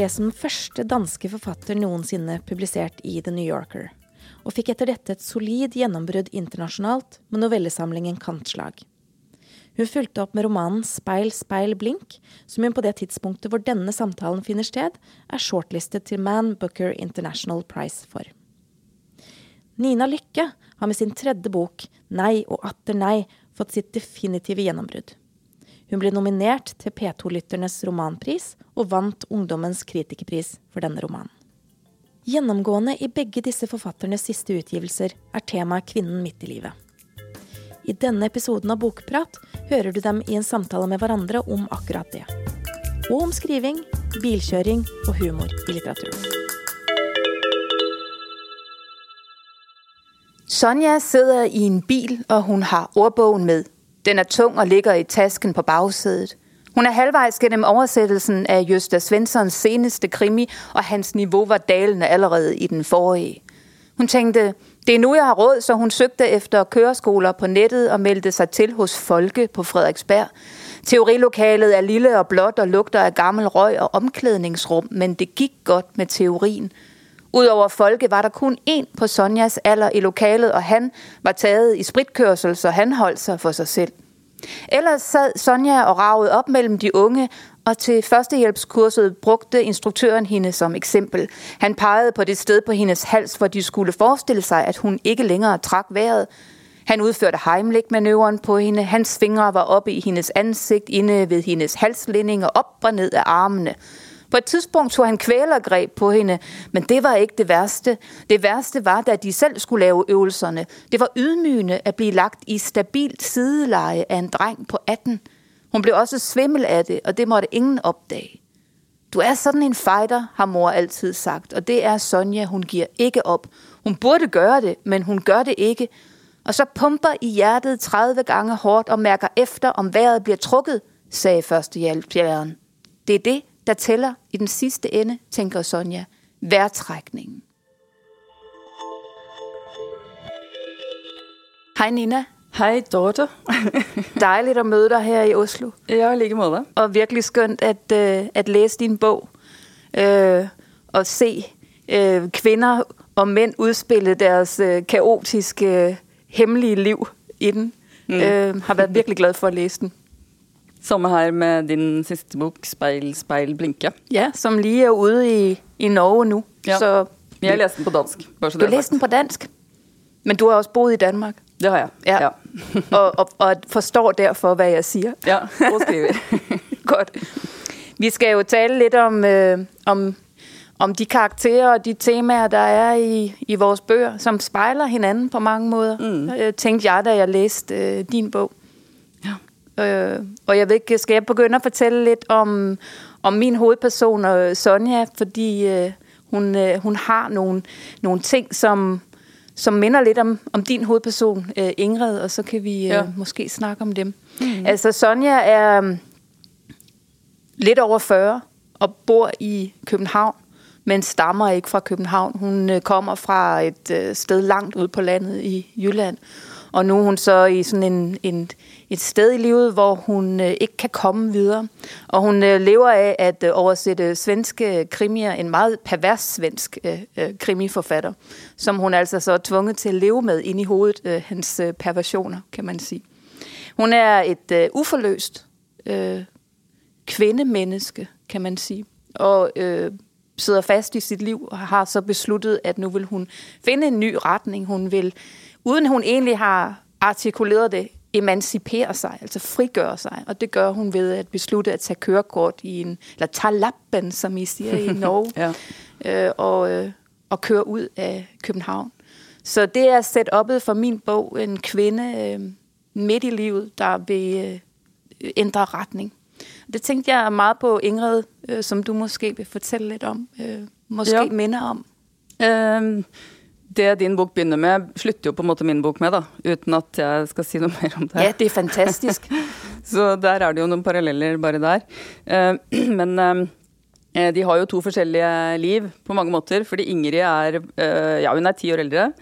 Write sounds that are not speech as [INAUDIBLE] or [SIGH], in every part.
ble som den første danske forfatter noensinne publisert i The New Yorker, og fikk etter dette et solid gjennombrudd internasjonalt med novellesamlingen Kantslag. Hun fulgte opp med romanen Speil, speil, blink, som hun på det tidspunktet hvor denne samtalen finner sted, er shortlistet til Man Booker International Prize for. Nina Lykke har med sin tredje bok, Nei og atter nei, fått sitt definitive gjennombrudd. Hun ble nominert til P2-lytternes romanpris og vant Ungdommens kritikerpris for denne romanen. Gjennomgående i begge disse forfatternes siste utgivelser er temaet kvinnen midt i livet. I denne episoden av Bokprat hører du dem i en samtale med hverandre om akkurat det. Og om skriving, bilkjøring og humor i litteraturen. Sonja sidder i en bil, og hun har ordbogen med. Den er tung og ligger i tasken på bagsædet. Hun er halvvejs gennem oversættelsen af Jøsta Svenssons seneste krimi, og hans niveau var dalende allerede i den forrige. Hun tænkte, det er nu, jeg har råd, så hun søgte efter køreskoler på nettet og meldte sig til hos Folke på Frederiksberg. Teorilokalet er lille og blåt og lugter af gammel røg og omklædningsrum, men det gik godt med teorien. Udover Folke var der kun én på Sonjas alder i lokalet, og han var taget i spritkørsel, så han holdt sig for sig selv. Ellers sad Sonja og ragede op mellem de unge, og til førstehjælpskurset brugte instruktøren hende som eksempel. Han pegede på det sted på hendes hals, hvor de skulle forestille sig, at hun ikke længere trak vejret. Han udførte Heimlich-manøvren på hende. Hans fingre var oppe i hendes ansigt, inde ved hendes halslænding og op og ned af armene. På et tidspunkt tog han kvælergreb på hende, men det var ikke det værste. Det værste var, da de selv skulle lave øvelserne. Det var ydmygende at blive lagt i stabilt sideleje af en dreng på 18. Hun blev også svimmel af det, og det måtte ingen opdage. Du er sådan en fighter, har mor altid sagt, og det er Sonja, hun giver ikke op. Hun burde gøre det, men hun gør det ikke. Og så pumper i hjertet 30 gange hårdt og mærker efter, om vejret bliver trukket, sagde førstehjælpsjæren. Det er det, der tæller i den sidste ende, tænker Sonja. Vejrtrækningen. Hej Nina. Hej Dorte. [LAUGHS] Dejligt at møde dig her i Oslo. Ja, lige måde. Og virkelig skønt at, øh, at læse din bog. Øh, og se øh, kvinder og mænd udspille deres øh, kaotiske, øh, hemmelige liv i den. Mm. Øh, har været virkelig glad for at læse den. Som her med din sidste bog, Spejl, Spejl, Blinke. Ja, som lige er ude i, i Norge nu. Ja. Så, jeg læste den på dansk. Bare så du læste den på dansk? Men du har også boet i Danmark? Det har jeg. Ja. ja. [LAUGHS] og, og, og forstår derfor, hvad jeg siger. Ja, det. [LAUGHS] Godt. Vi skal jo tale lidt om, øh, om, om de karakterer og de temaer, der er i, i vores bøger, som spejler hinanden på mange måder. Mm. Øh, tænkte jeg, da jeg læste øh, din bog. Øh, og jeg ved ikke, skal jeg begynde at fortælle lidt om, om min hovedperson, øh, Sonja, fordi øh, hun, øh, hun har nogle, nogle ting, som som minder lidt om, om din hovedperson, øh, Ingrid, og så kan vi øh, ja. måske snakke om dem. Mm. Altså Sonja er um, lidt over 40 og bor i København, men stammer ikke fra København. Hun øh, kommer fra et øh, sted langt ude på landet i Jylland, og nu er hun så i sådan en, en, et sted i livet, hvor hun øh, ikke kan komme videre. Og hun øh, lever af at øh, oversætte svenske krimier, en meget pervers svensk øh, øh krimiforfatter, som hun altså så er tvunget til at leve med ind i hovedet, øh, hans øh, perversioner, kan man sige. Hun er et øh, uforløst øh, kvindemenneske, kan man sige, og øh, sidder fast i sit liv og har så besluttet, at nu vil hun finde en ny retning. Hun vil, uden hun egentlig har artikuleret det, emancipere sig, altså frigøre sig. Og det gør hun ved at beslutte at tage kørekort i en, eller tage lappen, som I siger i [LAUGHS] Norge, ja. øh, og, øh, og køre ud af København. Så det er setup'et for min bog, en kvinde øh, midt i livet, der vil øh, ændre retning. Det tænkte jeg meget på, Ingrid, øh, som du måske vil fortælle lidt om, øh, måske ja. minder om. Um det din bok begynner med, slutter jo på en måte min bok med, da, uten at jeg skal si noe mer om det. Det er fantastisk. [LAUGHS] så der er det jo noen paralleller bare der. Uh, [CLEARS THROAT] men uh, de har jo to forskjellige liv på mange måter, fordi Ingrid er, ja, hun er ti år eldre.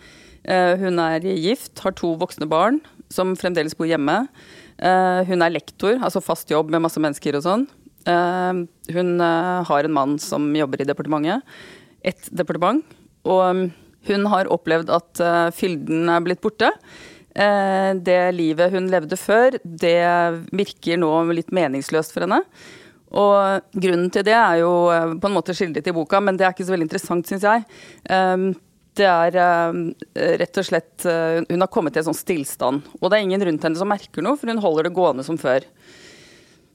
hun er gift, har to voksne barn som fremdeles bor hjemme. hun er lektor, altså fast jobb med masse mennesker og sånn. Eh, hun eh, har en mann som jobber i departementet. Et departement. Og hun har opplevd at eh, fylden er blitt borte. Eh, det livet hun levde før, det virker nå litt meningsløst for henne. Og grunnen til det er jo eh, på en måte skildret i boka, men det er ikke så veldig interessant, syns jeg. Eh, det er rett og slett Hun har kommet til en sånn stillstand. Og det er ingen rundt henne som merker noe, for hun holder det gående som før.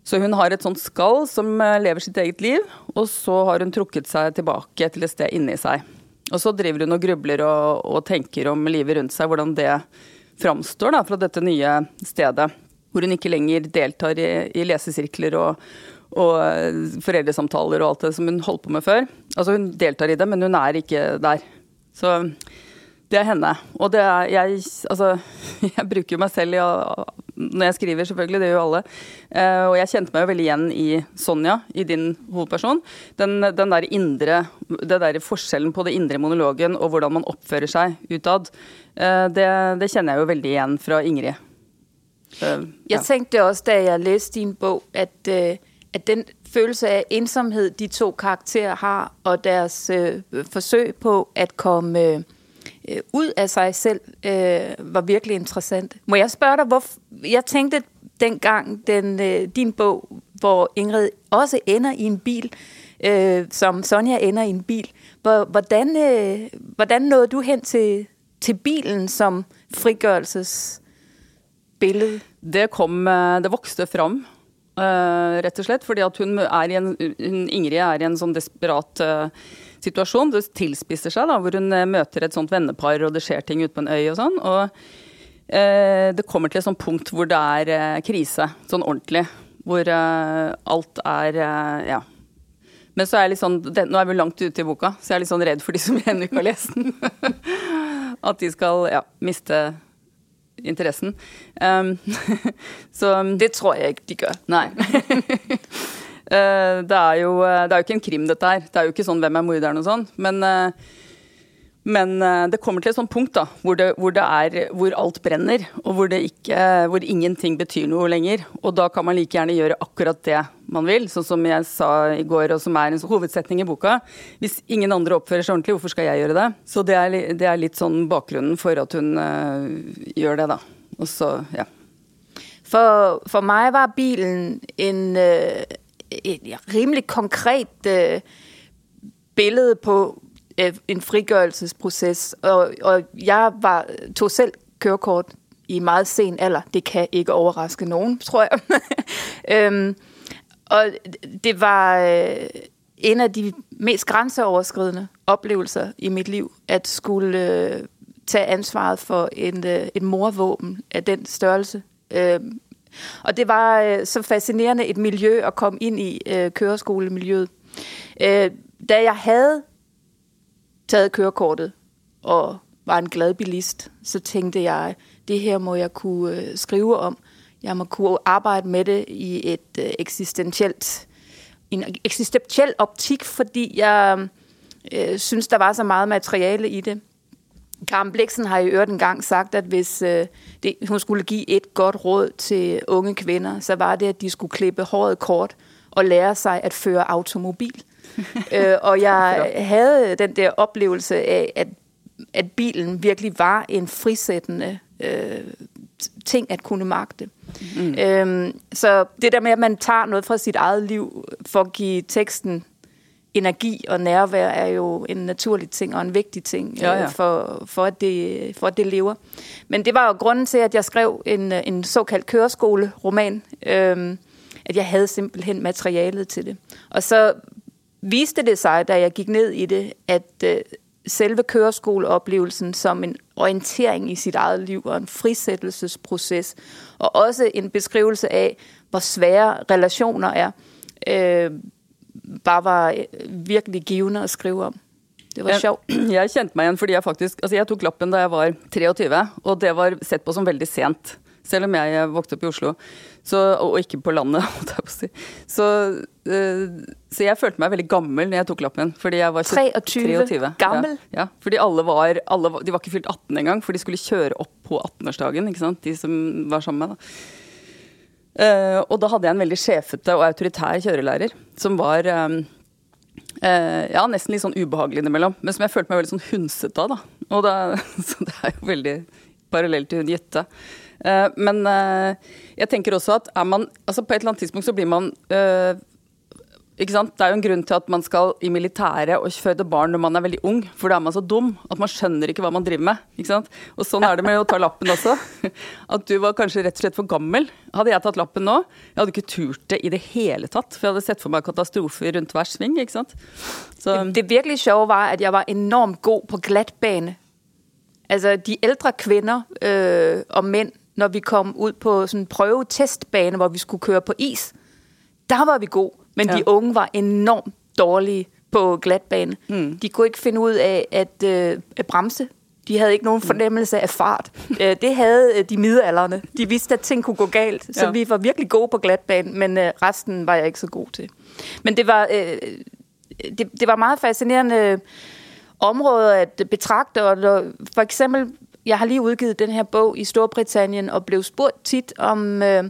Så hun har et sånt skall som lever sitt eget liv, og så har hun trukket seg tilbake til et sted inni seg. Og så driver hun og grubler og, og tenker om livet rundt seg, hvordan det framstår da, fra dette nye stedet. Hvor hun ikke lenger deltar i, i lesesirkler og, og eh, foreldresamtaler og alt det som hun holdt på med før. Altså Hun deltar i det, men hun er ikke der. Så det er henne. Og det er jeg Altså, [LAUGHS] jeg bruker jo meg selv i, når jeg skriver, selvfølgelig, det gjør jo alle. Uh, og jeg kjente meg jo veldig igjen i Sonja, i din hovedperson. Den, den der indre Det der forskjellen på det indre monologen og hvordan man oppfører seg utad, uh, det, det, kjenner jeg jo veldig igjen fra Ingrid. Uh, ja. Jeg tenkte også da jeg leste din bok, at at den følelse af ensomhed, de to karakterer har, og deres uh, forsøg på at komme øh, ud af sig selv, øh, var virkelig interessant. Må jeg spørge dig, hvor jeg tænkte dengang den, øh, din bog, hvor Ingrid også ender i en bil, øh, som Sonja ender i en bil. Hvordan, øh, hvordan nåede du hen til, til bilen som frigørelsesbillede? Det kom, øh, det voksede frem, Uh, rett og slett. Fordi at hun er i en, hun, Ingrid er i en sånn desperat uh, situasjon. Det tilspisser seg, da, hvor hun uh, møter et sånt vennepar, og det skjer ting ute på en øy og sånn. Og det kommer til et sånt punkt hvor det er krise, sånn ordentlig. Hvor alt er Ja. Men så er jeg litt sånn det, Nå er vi langt ute i boka, så jeg er litt sånn redd for de som ennå ikke har lest den. [LAUGHS] at de skal ja, miste interessen. Um, [LAUGHS] så Det tror jeg ikke de gjør. Nei. [LAUGHS] Eh, det, er jo, eh, det er jo ikke en krim, dette her. Det er jo ikke sånn 'hvem er morderen' og sånn. Men, eh, men det kommer til et sånt punkt da, hvor, det, hvor, det er, hvor alt brenner, og hvor, ikke, hvor, ingenting betyr noe lenger. Og da kan man like gjerne gjøre akkurat det man vil, sånn som jeg sa i går, og som er en hovedsetning i boka. Hvis ingen andre oppfører seg ordentlig, hvorfor skal jeg gjøre det? Så det er, det er litt sånn bakgrunnen for at hun uh, gjør det, da. Og så, ja. For, for meg var bilen en, uh, et rimelig konkret øh, billede på øh, en frigørelsesproces. Og, og jeg var, tog selv kørekort i meget sen alder. Det kan ikke overraske nogen, tror jeg. [LAUGHS] øhm, og det var øh, en af de mest grænseoverskridende oplevelser i mit liv, at skulle øh, tage ansvaret for en, øh, et morvåben af den størrelse. Øh, og det var øh, så fascinerende et miljø at komme ind i øh, køreskolemiljøet. Øh, da jeg havde taget kørekortet og var en glad bilist, så tænkte jeg, det her må jeg kunne øh, skrive om. Jeg må kunne arbejde med det i et øh, eksistentielt, en eksistentiel optik, fordi jeg øh, synes, der var så meget materiale i det. Karen Bliksen har i øvrigt engang sagt, at hvis øh, det, hun skulle give et godt råd til unge kvinder, så var det, at de skulle klippe håret kort og lære sig at føre automobil. [LAUGHS] øh, og jeg havde den der oplevelse af, at, at bilen virkelig var en frisættende øh, ting at kunne magte. Mm. Øhm, så det der med, at man tager noget fra sit eget liv for at give teksten energi og nærvær, er jo en naturlig ting og en vigtig ting ja, ja. Øh, for, for, at det, for at det lever. Men det var jo grunden til, at jeg skrev en, en såkaldt køreskole-roman. Øhm, at jeg havde simpelthen materialet til det. Og så viste det sig, da jeg gik ned i det, at øh, selve køreskoleoplevelsen som en orientering i sit eget liv og en frisættelsesproces, og også en beskrivelse af, hvor svære relationer er, øh, bare var øh, virkelig givende at skrive om. Det var jeg, sjovt. [CLEARS THROAT] Jeg kjente meg igjen fordi jeg faktisk Altså, jeg tok lappen da jeg var 23, og det var sett på som veldig sent. Selv om jeg vokste opp i Oslo, så, og ikke på landet, [LAUGHS] jeg. Så, uh, så, jeg følte meg veldig gammel når jeg tok lappen. Fordi jeg var 23? 23 gammel? Ja, ja, fordi alle var, alle De var ikke fylt 18 engang, for de skulle kjøre opp på 18-årsdagen, ikke sant. De som var sammen med, da. Uh, og da hadde jeg en veldig sjefete og autoritær kjørelærer som var um, uh, ja, nesten litt sånn ubehagelig innimellom, men som jeg følte meg veldig sånn hunsete av. da. Og da, [LAUGHS] så det er jo veldig parallelt til hun Jette. Uh, men jeg tenker også at er man altså På et eller annet tidspunkt så blir man ikke sant? Det er jo en grunn til at man skal i militæret og føde barn når man er veldig ung, for da er man så dum at man skjønner ikke hva man driver med. ikke sant? Og sånn er det med å ta lappen også. [LAUGHS] At du var kanskje rett og slett for gammel. Hadde jeg tatt lappen nå, jeg hadde ikke turt det i det hele tatt, for jeg hadde sett for meg katastrofer rundt hver sving. ikke sant? Så. Det virkelig sjove var at jeg var enormt god på glattbane. Altså de eldre kvinner øh, og menn, når vi kom ut på sånn prøvetestbane hvor vi skulle køre på is, der var vi gode. Men ja. de unge var enormt dårlige på glatbane. Mm. De kunne ikke finde ud af at, øh, at bremse. De havde ikke nogen mm. fornemmelse af fart. Øh, det havde øh, de midalderne. De vidste, at ting kunne gå galt. Så ja. vi var virkelig gode på glatbane, men øh, resten var jeg ikke så god til. Men det var, øh, det, det var meget fascinerende område at betragte. Og for eksempel, jeg har lige udgivet den her bog i Storbritannien og blev spurgt tit om, øh,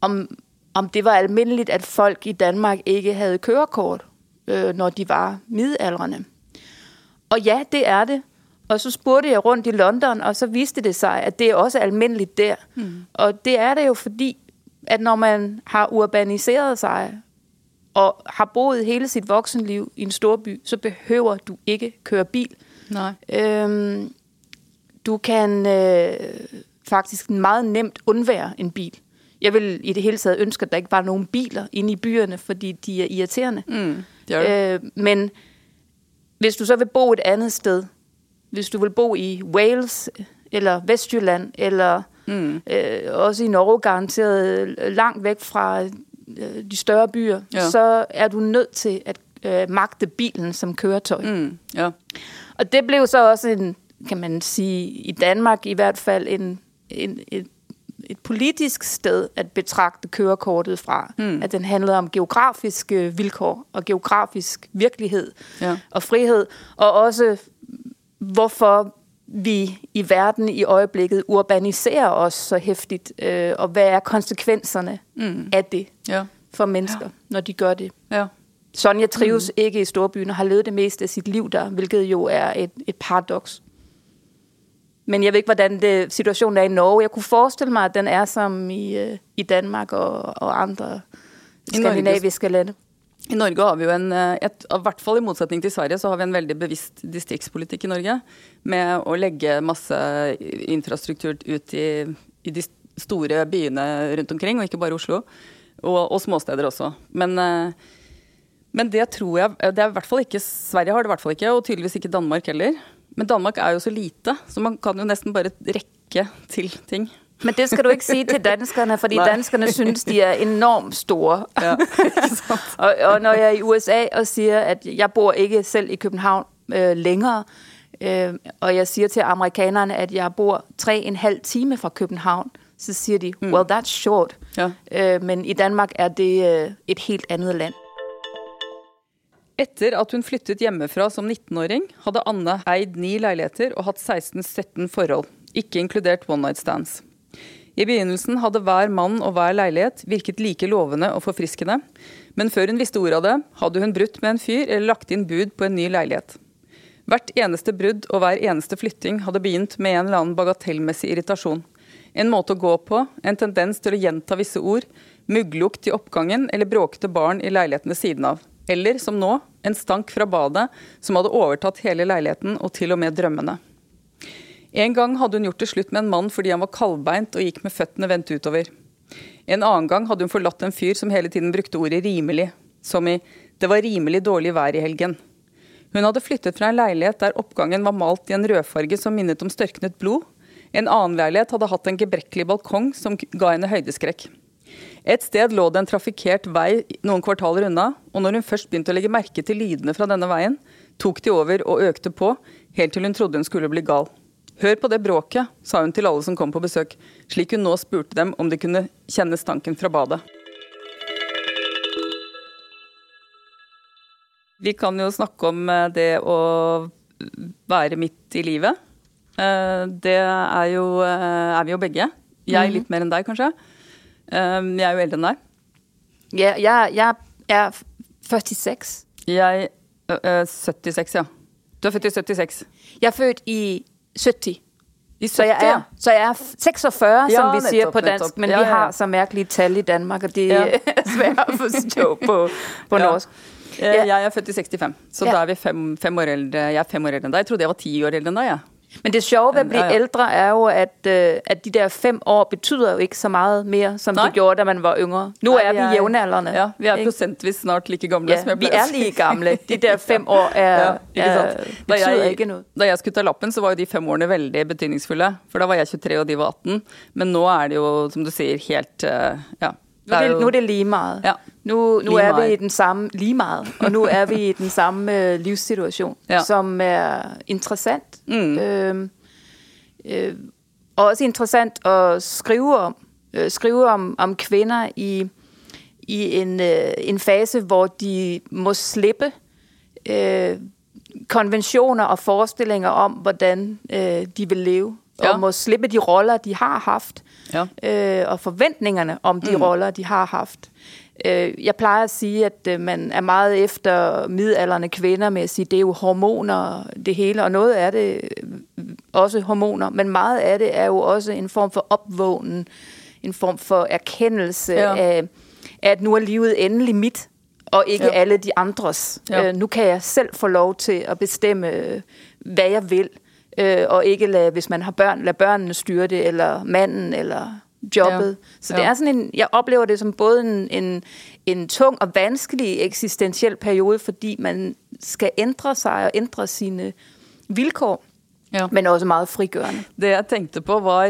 om om det var almindeligt, at folk i Danmark ikke havde kørekort, øh, når de var midaldrende. Og ja, det er det. Og så spurgte jeg rundt i London, og så viste det sig, at det er også almindeligt der. Mm. Og det er det jo fordi, at når man har urbaniseret sig, og har boet hele sit voksenliv i en storby, så behøver du ikke køre bil. Nej. Øhm, du kan øh, faktisk meget nemt undvære en bil. Jeg vil i det hele taget ønske, at der ikke var nogen biler inde i byerne, fordi de er irriterende. Mm, det øh, men hvis du så vil bo et andet sted, hvis du vil bo i Wales eller Vestjylland, eller mm. øh, også i Norge garanteret langt væk fra øh, de større byer, ja. så er du nødt til at øh, magte bilen som køretøj. Mm, ja. Og det blev så også en, kan man sige, i Danmark i hvert fald en, en, en et politisk sted at betragte kørekortet fra. Mm. At den handlede om geografiske vilkår og geografisk virkelighed ja. og frihed. Og også hvorfor vi i verden i øjeblikket urbaniserer os så hæftigt, øh, og hvad er konsekvenserne mm. af det ja. for mennesker, ja. når de gør det. Ja. Sonja trives mm. ikke i storbyen og har levet det meste af sit liv der, hvilket jo er et, et paradoks. Men jeg ved ikke, hvordan det, situationen er i Norge. Jeg kunne forestille mig, at den er som i, øh, i Danmark og, og andre skandinaviske lande. I Norge har vi jo en, øh, et, i hvert fall i motsetning til Sverige, så har vi en veldig bevisst distriktspolitikk i Norge. Med å legge masse infrastruktur ut i, i de store byene rundt omkring, og ikke bare Oslo. Og, og småsteder også. Men, øh, men det tror jeg det er i hvert fall ikke, Sverige har det i hvert fall ikke, og tydeligvis ikke Danmark heller. Men Danmark er jo så lite, så man kan jo nesten bare rekke til ting. Men det skal du ikke sige til danskerne, fordi [LAUGHS] Nej. danskerne synes, de er enormt store. Ja, [LAUGHS] [LAUGHS] og, og når jeg er i USA og siger, at jeg bor ikke selv i København øh, længere, øh, og jeg siger til amerikanerne, at jeg bor tre en halv time fra København, så siger de, mm. well, that's short. Ja. Øh, men i Danmark er det øh, et helt andet land. Etter at hun flyttet hjemmefra som 19-åring, hadde Anne eid ni leiligheter og hatt 16-17 forhold, ikke inkludert one night stands. I begynnelsen hadde hver mann og hver leilighet virket like lovende og forfriskende, men før hun visste ordet av det, hadde hun brutt med en fyr eller lagt inn bud på en ny leilighet. Hvert eneste brudd og hver eneste flytting hadde begynt med en eller annen bagatellmessig irritasjon. En måte å gå på, en tendens til å gjenta visse ord, mugglukt i oppgangen eller bråkete barn i leilighetene siden av. Eller som nå, en stank fra badet som hadde overtatt hele leiligheten og til og med drømmene. En gang hadde hun gjort det slutt med en mann fordi han var kaldbeint og gikk med føttene vendt utover. En annen gang hadde hun forlatt en fyr som hele tiden brukte ordet rimelig, som i 'det var rimelig dårlig vær i helgen'. Hun hadde flyttet fra en leilighet der oppgangen var malt i en rødfarge som minnet om størknet blod. En annen leilighet hadde hatt en gebrekkelig balkong som ga henne høydeskrekk. Et sted lå det en trafikkert vei noen kvartaler unna, og når hun først begynte å legge merke til lydene fra denne veien, tok de over og økte på, helt til hun trodde hun skulle bli gal. Hør på det bråket, sa hun til alle som kom på besøk, slik hun nå spurte dem om de kunne kjenne stanken fra badet. Vi kan jo snakke om eh, det å være midt i livet. Eh, det er jo eh, er vi jo begge. Jeg mhm. litt mer enn deg, kanskje. Um, jeg er jo eldre enn deg. Ja, jeg, jeg er 46. Jeg uh, uh, 76, ja. Du er født i 76. Jeg er født i 70. I 70, Så jeg er, så jeg er 46, Ja, som vi siger netop, på dansk, netop. men Ja, vi ja, ja. har så mærkelige tal i Danmark, og det Ja. er [LAUGHS] svært at forstå på, på [LAUGHS] Ja. norsk. Eh, Ja. Jeg er født i 65, så Ja. da er vi fem, fem år eldre. Jeg er fem år eldre enn deg. Jeg trodde jeg var ti år eldre enn deg, jeg. Men det sjove ved at blive Ja, ja. ældre er jo, at, øh, at de der fem år betyder jo ikke så meget mere, som Nej. det gjorde, da man var yngre. Nu Nej, er vi er- jævnaldrende. Ja, vi er ikke? prosentvis snart like gamle som Ja, jeg vi er lige gamle. De der [LAUGHS] fem år er, Ja, ikke er, sant? Da betyder jeg, ikke noget. da jeg skulle ta lappen, så var jo de fem årene veldig betydningsfulle. For da var jeg 23, og de var 18. Men nå er det jo, som du sier, helt eh, Ja. Nu er, det, nu er det lige meget. Ja. Nu, nu Lige er vi meget. i den samme, lige meget, og nu er vi i den samme øh, livssituation, Ja. som er interessant. Mm. Øhm, øh, og også interessant at skrive om, øh, skrive om, om kvinder i, i en, øh, en fase, hvor de må slippe øh, konventioner og forestillinger om, hvordan øh, de vil leve. Ja. Og må slippe de roller, de har haft Ja. øh, og forventningerne om de mm. roller, de har haft. Øh, jeg plejer at sige, at øh, man er meget efter midalderne kvinder med at sige, det er jo hormoner, det hele, og noget af det øh, også hormoner, men meget af det er jo også en form for opvågen, en form for erkendelse Ja. af, at nu er livet endelig mit, og ikke Ja. alle de andres. Ja. Ja. Øh, nu kan jeg selv få lov til at bestemme, øh, hvad jeg vil, øh, og ikke lade, hvis man har børn, lade børnene styre det, eller manden, eller jobbet. Ja. Så det Ja. er sådan en, jeg oplever det som både en, en, en tung og vanskelig eksistentiel periode, fordi man skal ændre sig og ændre sine vilkår, Ja. men også meget frigørende. Det jeg tenkte på var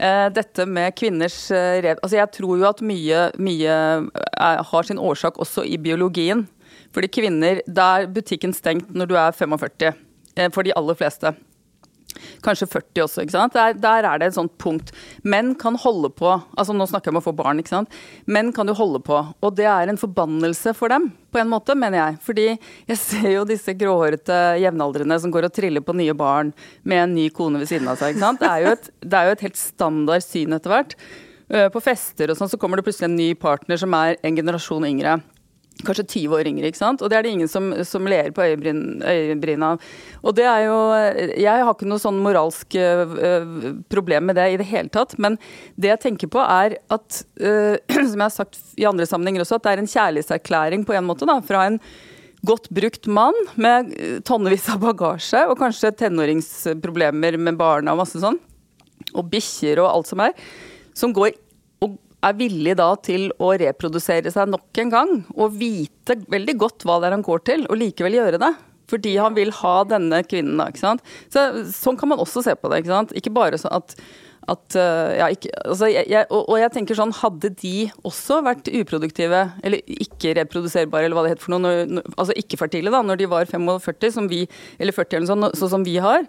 eh, dette med kvinners eh, rev... Altså jeg tror jo at mye, mye er, har sin årsak også i biologien. Fordi kvinner, da er butikken stengt når du er 45, eh, for de aller fleste. Kanskje 40 også, ikke sant? Der, der er det et sånt punkt. Menn kan holde på, altså nå snakker jeg om å få barn, ikke sant? Menn kan jo holde på, og det er en forbannelse for dem, på en måte, mener jeg. Fordi jeg ser jo disse gråhårete jevnaldrende som går og triller på nye barn med en ny kone ved siden av seg, ikke sant? Det er jo et, det er jo et helt standard syn etter hvert. Øh, på fester og sånn så kommer det plutselig en ny partner som er en generasjon yngre. Kanskje 20 år yngre, ikke sant? Og det er det ingen som, som ler på øyebryn, øyebryna av. Og det er jo Jeg har ikke noe sånn moralsk øh, problem med det i det hele tatt, men det jeg tenker på er at, øh, [CLEARS THROAT] som jeg har sagt i andre sammenhenger også, at det er en kjærlighetserklæring på en måte da, fra en godt brukt mann med tonnevis av bagasje, og kanskje tenåringsproblemer med barna og masse sånn, og bikkjer og alt som er, som går er villig da til å reprodusere seg nok en gang, og vite veldig godt hva det er han går til, og likevel gjøre det. Fordi han vil ha denne kvinnen, da. ikke sant? Så, sånn kan man også se på det. ikke sant? Ikke bare sånn at at, eh, ja, ikke, altså jeg, jeg, og, og jeg tenker sånn, Hadde de også vært uproduktive, eller ikke reproduserbare, eller hva det heter for noe, når, når, altså ikke-fertile, da, når de var 45, som vi, eller 40 eller sånn, sånn som vi har,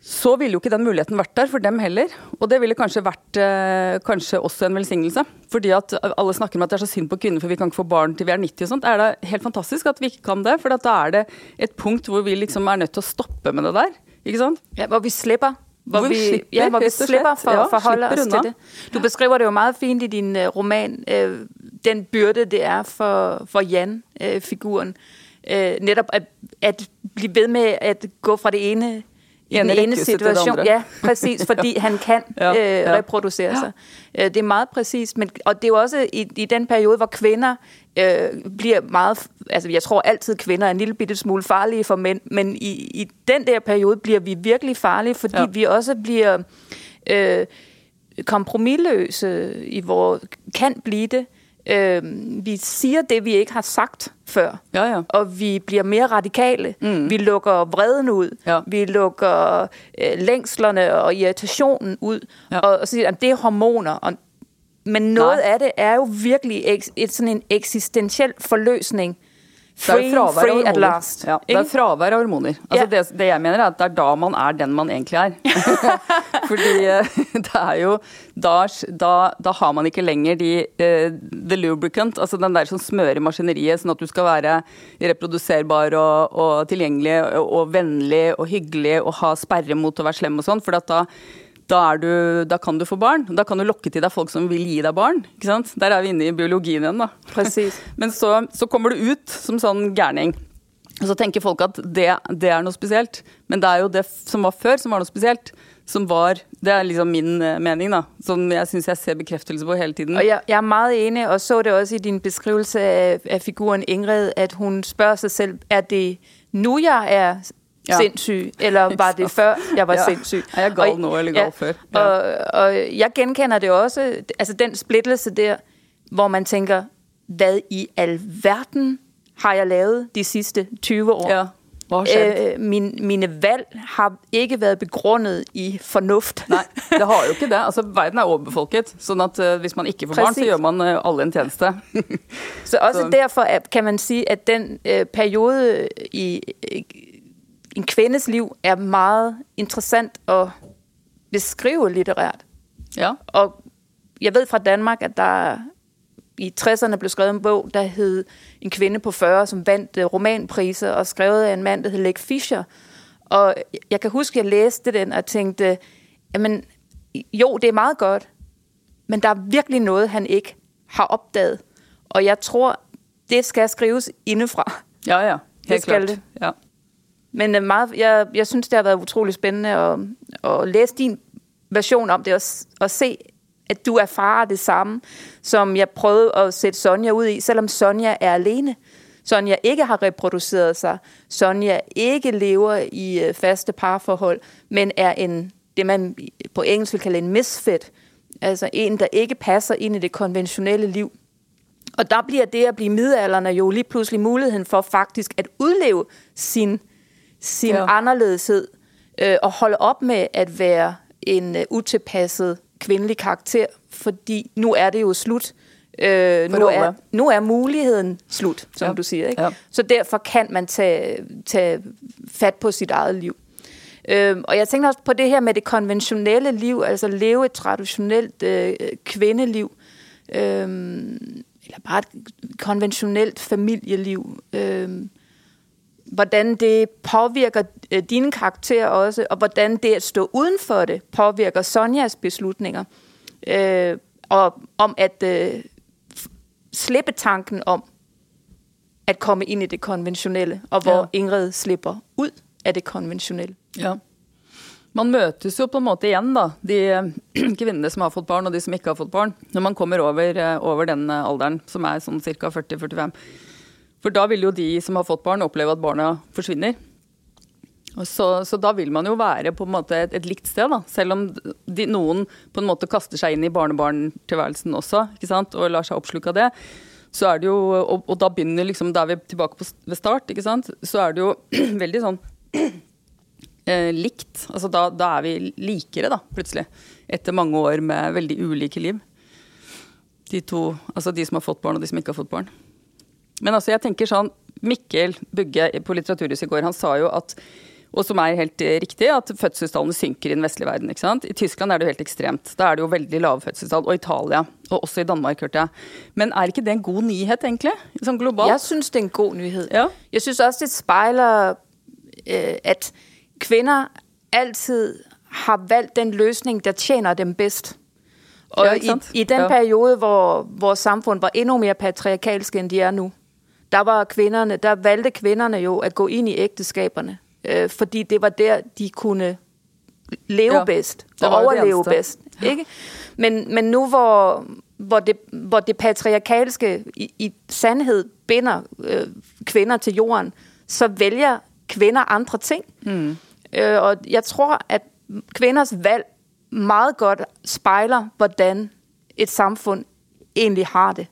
så ville jo ikke den muligheten vært der for dem heller. Og det ville kanskje vært eh, kanskje også en velsignelse. Fordi at alle snakker om at det er så synd på kvinner for vi kan ikke få barn til vi er 90 og sånt. Er det helt fantastisk at vi ikke kan det? For da er det et punkt hvor vi liksom er nødt til å stoppe med det der. Ikke sant? Ja, hvor vi slipper. Hvor, Hvor vi slipper, ja, hvor vi slipper for Ja, at forholde slipper os unna. til det. Du beskriver det jo meget fint i din uh, roman, uh, den byrde det er for, for Jan-figuren. Uh, netop at, at blive ved med at gå fra det ene i Ene den ene det situation. Ja, præcis, fordi han kan Ja, [LAUGHS] ja, ja. øh, reproducere sig. Øh, det er meget præcist, men, og det er jo også i, i den periode, hvor kvinder øh, bliver meget, altså jeg tror altid kvinder er en lille bitte smule farlige for mænd, men i, i den der periode bliver vi virkelig farlige, fordi Ja. ja. vi også bliver øh, kompromilløse i vores, kan blive det. Øh, vi siger det, vi ikke har sagt før Ja, ja. og vi bliver mere radikale. Mm. Vi lukker vreden ud. Ja. Vi lukker øh, længslerne og irritationen ud. Ja. Og, og siger, at det er hormoner. Og, men noget Nej. af det er jo virkelig eks, et, sådan en eksistentiel forløsning. Det er jo fravær av hormoner. last. Ja, det er fravær av hormoner. Altså Ja. det, det jeg mener er at det er da man er den man egentlig er. [LAUGHS] [LAUGHS] Fordi eh, [LAUGHS] det er jo da, da, da har man ikke lenger de eh, the lubricant, altså den der som smører maskineriet, sånn at du skal være reproduserbar og, og tilgjengelig og, og vennlig og hyggelig og ha sperre mot å være slem og sånn. For at da da, du, da, kan du få barn. Da kan du lokke til deg folk som vil gi deg barn. ikke sant? Der er vi inne i biologien igjen. da. Precis. [LAUGHS] Men så, så kommer du ut som sånn gærning. Og så tenker folk at det, det, er noe spesielt. Men det er jo det som var før, som var noe spesielt. Som var Det er liksom min uh, mening, da. Som jeg syns jeg ser bekreftelse på hele tiden. Og jeg, jeg, er meget enig, og så det også i din beskrivelse av, av figuren Ingrid, at hun spør seg selv er det nå jeg er ja. sindssyg, eller var det [LAUGHS] før jeg var ja. sindssyg? Er jeg gal nå, eller ja, før? Ja. Og, og jeg genkender det også, altså den splittelse der, hvor man tenker, hva i all verden har jeg lavet de sidste 20 år? Ja. Øh, min, mine valg har ikke været begrunnet i fornuft. [LAUGHS] Nei, det har jo ikke det. Altså, verden er overbefolket. sånn at uh, hvis man ikke får barn, så gjør man uh, alle en tjeneste. så også så. derfor kan man si at den uh, periode i en kvindes liv er meget interessant å beskrive litterært. Ja. Og jeg ved fra Danmark, at der i 60'erne blev skrevet en bog, der hed En kvinde på 40, som vandt uh, romanpriser, og skrevet af en mand, der hed Lex Fischer. Og jeg kan huske, at jeg læste den og tænkte, jamen, jo, det er meget godt, men der er virkelig noget, han ikke har opdaget. Og jeg tror, det skal skrives indefra. Ja, ja. Helt det skal klart. det. Ja. Men øh, meget, jeg, jeg synes, det har været utrolig spændende at, at læse din version om det, og, og se, at du erfarer det samme, som jeg prøvede at sætte Sonja ud i, selvom Sonja er alene. Sonja ikke har reproduceret sig. Sonja ikke lever i øh, faste parforhold, men er en, det man på engelsk vil kalde en misfit. Altså en, der ikke passer ind i det konventionelle liv. Og der bliver det at blive midalderne jo lige pludselig muligheden for faktisk at udleve sin, sin ja. anderledeshed øh, og holde op med at være en uh, utilpasset kvindelig karakter, fordi nu er det jo slut. Øh, nu, er, nu er muligheden slut, som ja. du siger. Ikke? Ja. Så derfor kan man tage, tage fat på sit eget liv. Øh, og jeg tænker også på det her med det konventionelle liv, altså leve et traditionelt øh, kvindeliv, øh, eller bare et konventionelt familieliv. Øh, hvordan det påvirker øh, dine karakterer også, og hvordan det at stå uden for det påvirker Sonjas beslutninger. Øh, og om at øh, slippe tanken om at komme ind i det konventionelle, og hvor ja. Ingrid slipper ud af det konventionelle. Ja. Man møtes jo på en måte igjen, da, de [CLEARS THROAT] kvinnene som har fått barn, og de som ikke har fått barn, når man kommer over, øh, over den alderen, som er sånn ca. 40-45. For da vil jo de som har fått barn, oppleve at barna forsvinner. Så, så, da vil man jo være på en måte et, et likt sted, da. Selv om de, noen på en måte kaster seg inn i barnebarntilværelsen også, ikke sant? og lar seg oppsluke av det. Så er det jo, og, og da begynner liksom, da er vi tilbake på, ved start, ikke sant? så er det jo [CLEARS THROAT] veldig sånn [CLEARS THROAT] eh, likt. Altså da, da, er vi likere, da, plutselig. Etter mange år med veldig ulike liv. De to, altså de som har fått barn, og de som ikke har fått barn. Men altså, jeg tenker sånn, Mikkel Bugge på Litteraturhuset i går, han sa jo at og som er helt eh, riktig, at fødselstallene synker i den vestlige verden. ikke sant? I Tyskland er det jo helt ekstremt. Da er det jo veldig lave fødselstall. Og Italia. Og også i Danmark, hørte jeg. Men er ikke det en god nyhet, egentlig? Sånn globalt? Jeg syns det er en god nyhet. Ja. Jeg syns også det speiler øh, at kvinner alltid har valgt den løsning der tjener dem best. Og ja, i, i den ja. periode hvor vores samfunn var enda mer patriarkalske enn de er nå, der var kvinderne, der valgte kvinderne jo at gå inn i ægteskaberne, øh, fordi det var der, de kunne leve ja, bedst og overleve bedst. Ikke? Men, men nu hvor, hvor, det, hvor det patriarkalske i, i sandhed binder øh, kvinder til jorden, så vælger kvinder andre ting. Mm. Øh, og jeg tror, at kvinders valg meget godt spejler, hvordan et samfund egentlig har det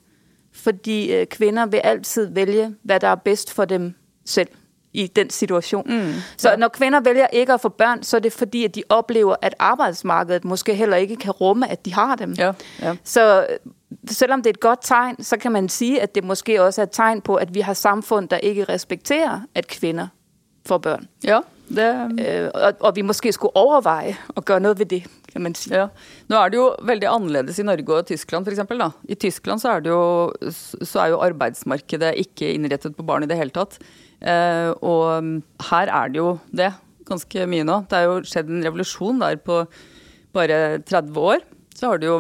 fordi øh, kvinder vil altid vælge, hvad der er bedst for dem selv i den situation. Mm, så ja. når kvinder vælger ikke at få børn, så er det fordi, at de oplever, at arbejdsmarkedet måske heller ikke kan rumme, at de har dem. Ja, ja. Så øh, selvom det er et godt tegn, så kan man sige, at det måske også er et tegn på, at vi har samfund, der ikke respekterer, at kvinder får børn. Ja, det... Øh, og, og vi måske skulle overveje at gøre noget ved det kan man si. Ja. Nå er det jo veldig annerledes i Norge og Tyskland, f.eks. I Tyskland så er, det jo, så er jo arbeidsmarkedet ikke innrettet på barn i det hele tatt. Eh, og her er det jo det ganske mye nå. Det er jo skjedd en revolusjon der på, bare 30 år, så har det jo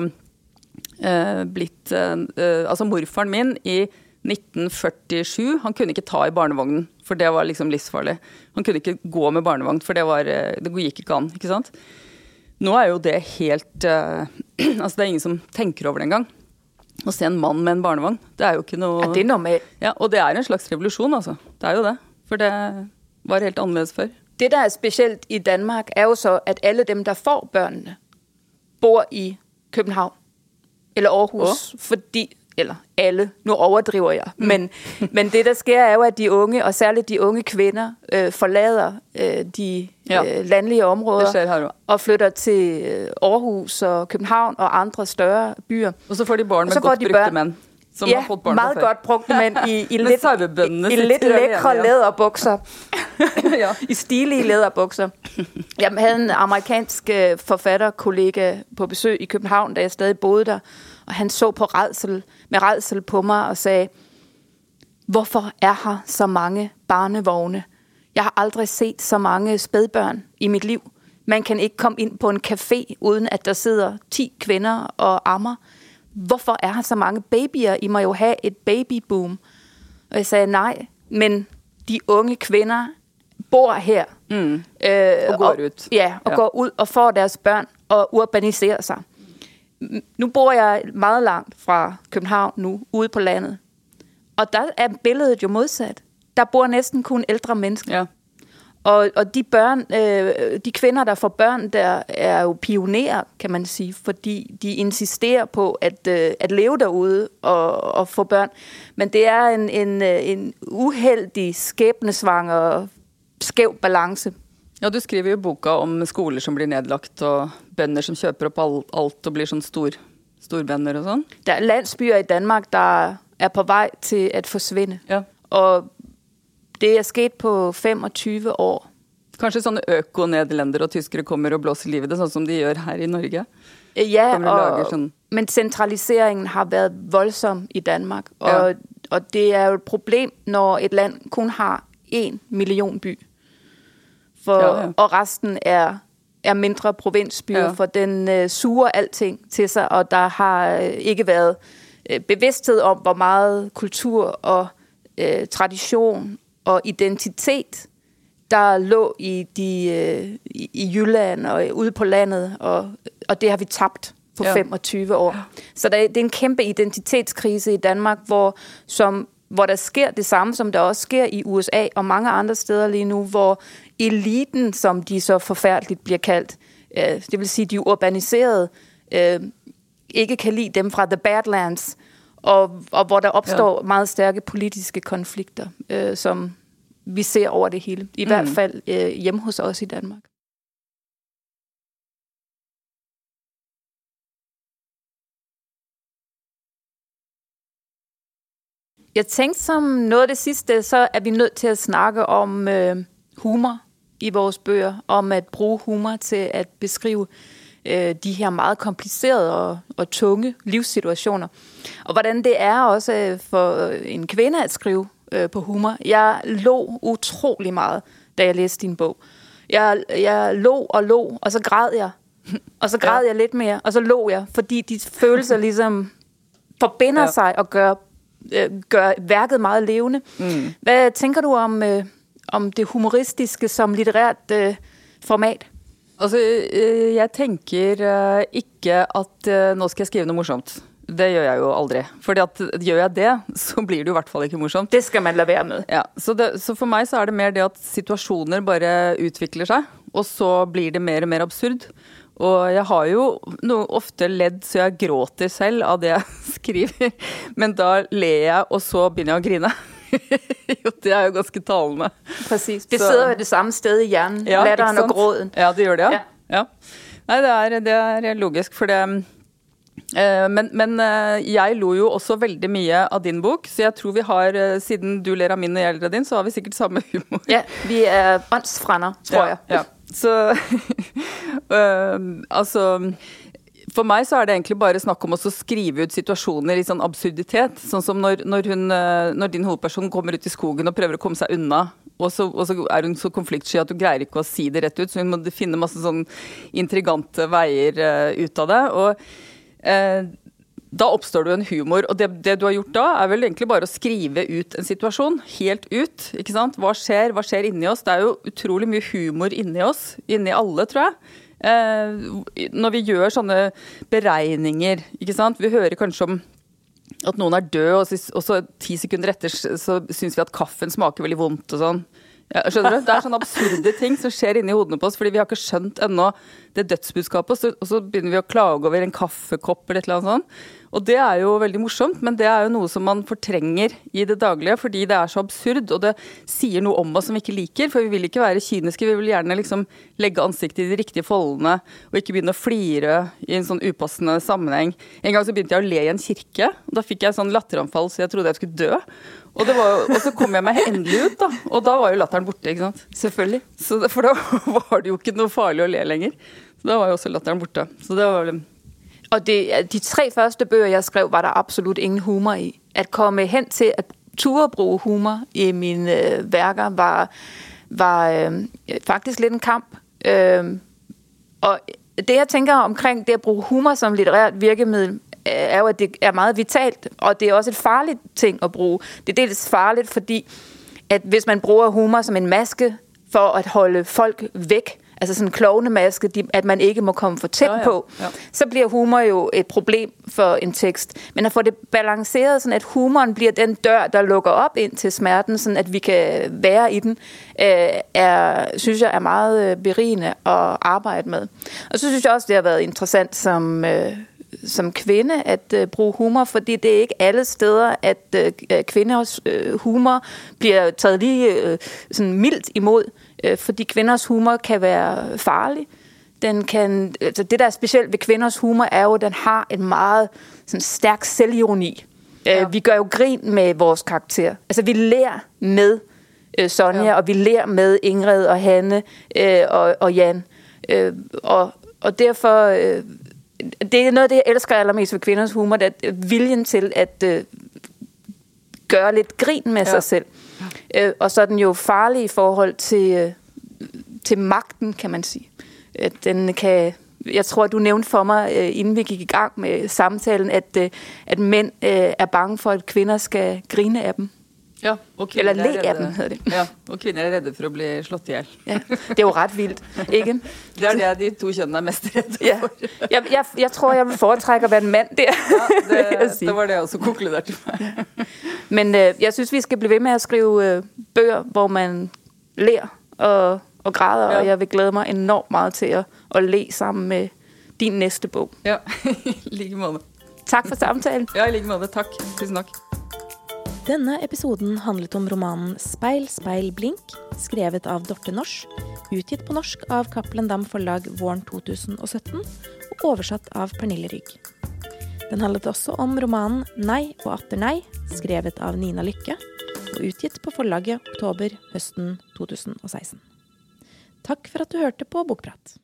eh, blitt eh, eh, Altså morfaren min i 1947, han kunne ikke ta i barnevognen, for det var liksom livsfarlig. Han kunne ikke gå med barnevogn, for det, var, eh, det gikk ikke an. ikke sant? Nå er jo det helt uh, [CLEARS THROAT] Altså, det er ingen som tenker over det engang. Å se en mann med en barnevogn, det er jo ikke noe Er det normalt? Ja, og det er en slags revolusjon, altså. Det er jo det. For det var helt annerledes før. Det, der er specielt i Danmark, er jo så, at alle dem, der får børnene, bor i København eller Aarhus, Oh. fordi eller alle, nu overdriver jeg, men, men det der sker er jo, at de unge, og særligt de unge kvinder, øh, forlader øh, de Ja. øh, landlige områder og flytter til øh, Aarhus og København og andre større byer. Og så får de barn Og med så godt de brukte børn. menn. Som ja, har barn meget før. godt brugte mænd i, i [LAUGHS] lidt, i, i lidt lækre ja. læderbukser. [LAUGHS] ja. I stilige læderbukser. Jeg havde en amerikansk øh, forfatterkollega på besøg i København, da jeg stadig boede der, og han så på redsel, med redsel på mig og sagde, hvorfor er her så mange barnevogne? Jeg har aldrig set så mange spædbørn i mit liv. Man kan ikke komme ind på en café, uden at der sidder 10 kvinder og ammer. Hvorfor er her så mange babyer? I må jo have et babyboom. Og jeg sagde, nej, men de unge kvinder bor her. Mm. Øh, Og går ud. Ja, og ja. går ud og får deres børn og urbaniserer sig. Nu bor jeg meget langt fra København nu, ude på landet. Og der er billedet jo modsat. Der bor næsten kun ældre mennesker. ja. Og, og de børn, øh, de kvinder, der får børn, der er jo pionerer, kan man sige, fordi de insisterer på at, øh, at leve derude og, og få børn. Men det er en, en, øh, en uheldig, skæbnesvanger, skæv balance. Ja, du skriver jo boka om skoler som blir nedlagt, og bønder som kjøper opp all, alt og blir sånn stor, storbønder og sånn. Der er landsbyer i Danmark, der er på vej til at forsvinde. Ja. Og det er sket på 25 år. Kanskje sånne øko-nederlendere og tyskere kommer og blåser liv i det, sånn som de gjør her i Norge. Øh, Ja, og og, sådan- men centraliseringen har været voldsom i Danmark. Og, Ja. og det er jo et problem, når et land kun har en million by. For, Ja, ja. Og resten er, er mindre provinsbyer, Ja. for den øh, suger alting til sig, og der har øh, ikke været øh, bevidsthed om, hvor meget kultur og øh, tradition og identitet, der lå i, de, øh, i, i Jylland og ude på landet, og, og det har vi tabt på Ja. ja. 25 år. Så der, det er en kæmpe identitetskrise i Danmark, hvor, som, hvor der sker det samme, som der også sker i USA og mange andre steder lige nu, hvor eliten, som de så forfærdeligt bliver kaldt, øh, det vil sige de urbaniserede, øh, ikke kan lide dem fra The Badlands, og, og hvor der opstår ja. meget stærke politiske konflikter, øh, som vi ser over det hele. I mm. hvert fald øh, hjemme hos os i Danmark. Jeg tænkte som noget af det sidste, så er vi nødt til at snakke om øh, humor i vores bøger, om at bruge humor til at beskrive øh, de her meget komplicerede og, og tunge livssituationer. Og hvordan det er også øh, for øh, en kvinde at skrive øh, på humor. Jeg lå utrolig meget, da jeg læste din bog. Jeg, jeg lå og lå, og så græd jeg. [LAUGHS] Og så græd ja. jeg lidt mere, og så lå jeg, fordi de følelser [LAUGHS] ligesom forbinder Ja. ja. sig og gør, øh, gør værket meget levende. Mm. Hvad tænker du om, øh, om det humoristiske som litterært øh, format? Altså, øh, jeg tenker øh, ikke at øh, nå skal jeg skrive noe morsomt. Det gjør jeg jo aldri. Fordi at gjør jeg det, [LAUGHS] så blir det jo i hvert fall ikke morsomt. Det skal man lade være med. Ja, så, det, så for meg så er det mer det at situasjoner bare utvikler seg, og så blir det mer og mer absurd. Og jeg har jo no, ofte ledd så jeg gråter selv av det jeg [LAUGHS] skriver, men da ler jeg, og så begynner jeg å grine. [LAUGHS] jo, det er jo ganske talende. Præcis. Det Så- sidder jo det samme sted i hjernen, Ja, latteren og gråden. Ja, det gjør det, ja. Ja. ja. Nei, det er, det er logisk, for det eh, men, men eh, jeg lo jo også veldig mye av din bok, så jeg tror vi har, eh, siden du ler av min og jeg ler av din, så har vi sikkert samme humor. Ja, vi er åndsfrænder, tror jeg. Ja, ja. Så uh, [LAUGHS] altså for mig så er det egentlig bare snak om også å skrive ut situationer i sådan absurditet. sådan som når, når, hun, øh, når din hovedperson kommer ut i skogen og prøver at komme sig unna og så, og så er hun så konfliktsky at hun greier ikke at sige det rett ut, så hun må finde masse sådan intrigante vejer uh, øh, ut av det. og uh, da oppstår det jo en humor. Og det, det, du har gjort da, er vel egentlig bare å skrive ut en situasjon. Helt ut. ikke sant? Hva skjer? Hva skjer inni oss? Det er jo utrolig mye humor inni oss. Inni alle, tror jeg. Eh, når vi gjør sånne beregninger, ikke sant. Vi hører kanskje om at noen er død, og så, og så ti sekunder etter så syns vi at kaffen smaker veldig vondt og sånn. Ja, skjønner du? Det er sånne absurde ting som skjer inni hodene på oss, fordi vi har ikke skjønt ennå det dødsbudskapet, og så, begynner vi å klage over en kaffekopp eller et eller annet sånt. Og det er jo veldig morsomt, men det er jo noe som man fortrenger i det daglige fordi det er så absurd, og det sier noe om oss som vi ikke liker. For vi vil ikke være kyniske, vi vil gjerne liksom legge ansiktet i de riktige foldene og ikke begynne å flire i en sånn upassende sammenheng. En gang så begynte jeg å le i en kirke, og da fikk jeg sånn latteranfall så jeg trodde jeg skulle dø. Og, var, og, så kom jeg meg endelig ut, da. Og da var jo latteren borte. ikke sant? Selvfølgelig. Så, for da [LAUGHS] var det jo ikke noe farlig å le lenger. Så da var jo også latteren borte. Så det var Og det, de tre første bøger jeg skrev, var der absolutt ingen humor i. At komme hen til at turde bruke humor i mine øh, værker, var, var øh, faktisk litt en kamp. Øh, og det jeg tenker omkring det å bruke humor som litterært virkemiddel, er jo, at det er meget vitalt, og det er også et farligt ting at bruge. Det er dels farligt, fordi at hvis man bruger humor som en maske for at holde folk væk, altså sådan en klovnemaske, at man ikke må komme for tæt ja, ja. på, ja. så bliver humor jo et problem for en tekst. Men at få det balanceret, sådan at humoren bliver den dør, der lukker op ind til smerten, sådan at vi kan være i den, øh, er, synes jeg er meget øh, berigende at arbejde med. Og så synes jeg også, det har været interessant som... Øh, som kvinde at øh, bruge humor, fordi det er ikke alle steder, at øh, kvinders øh, humor bliver taget lige øh, sådan mildt imod, øh, fordi kvinders humor kan være farlig. Den kan, altså det, der er specielt ved kvinders humor, er jo, at den har en meget sådan, stærk selvironi. Øh, ja. Øh, vi gør jo grin med vores karakter. Altså, vi lærer med øh, Sonja, ja. og vi lærer med Ingrid og Hanne øh, og, og Jan. Øh, og, og derfor... Øh, det er noget af det, jeg elsker allermest ved kvinders humor, det er viljen til at øh, gøre lidt grin med ja. sig selv. Øh, og så er den jo farlig i forhold til, øh, til magten, kan man sige. At den kan, jeg tror, du nævnte for mig, øh, inden vi gik i gang med samtalen, at, øh, at mænd øh, er bange for, at kvinder skal grine af dem. Ja, og Eller le av den, heter det. Ja, og kvinner er redde for å bli slått i hjel. Ja, det er jo rett vilt, ikke? Det er det de to kjønnene er mest redde ja. for. Jeg, jeg, jeg, tror jeg vil foretrekke å være en mann der. Ja, [LAUGHS] det, det var det også konkluderte med. Men uh, jeg synes vi skal bli ved med å skrive uh, bøger hvor man ler og, og græder, ja. og jeg vil glede meg enormt mye til å, å le sammen med din neste bok. Ja, [LAUGHS] i like måte. Takk for samtalen. Ja, i like måte. Takk. Tusen takk. Denne episoden handlet om romanen Speil, speil, blink, skrevet av Dorte Nors, utgitt på norsk av Cappelen Dam forlag våren 2017 og oversatt av Pernille Rygg. Den handlet også om romanen Nei og atter nei, skrevet av Nina Lykke, og utgitt på forlaget oktober høsten 2016. Takk for at du hørte på Bokprat.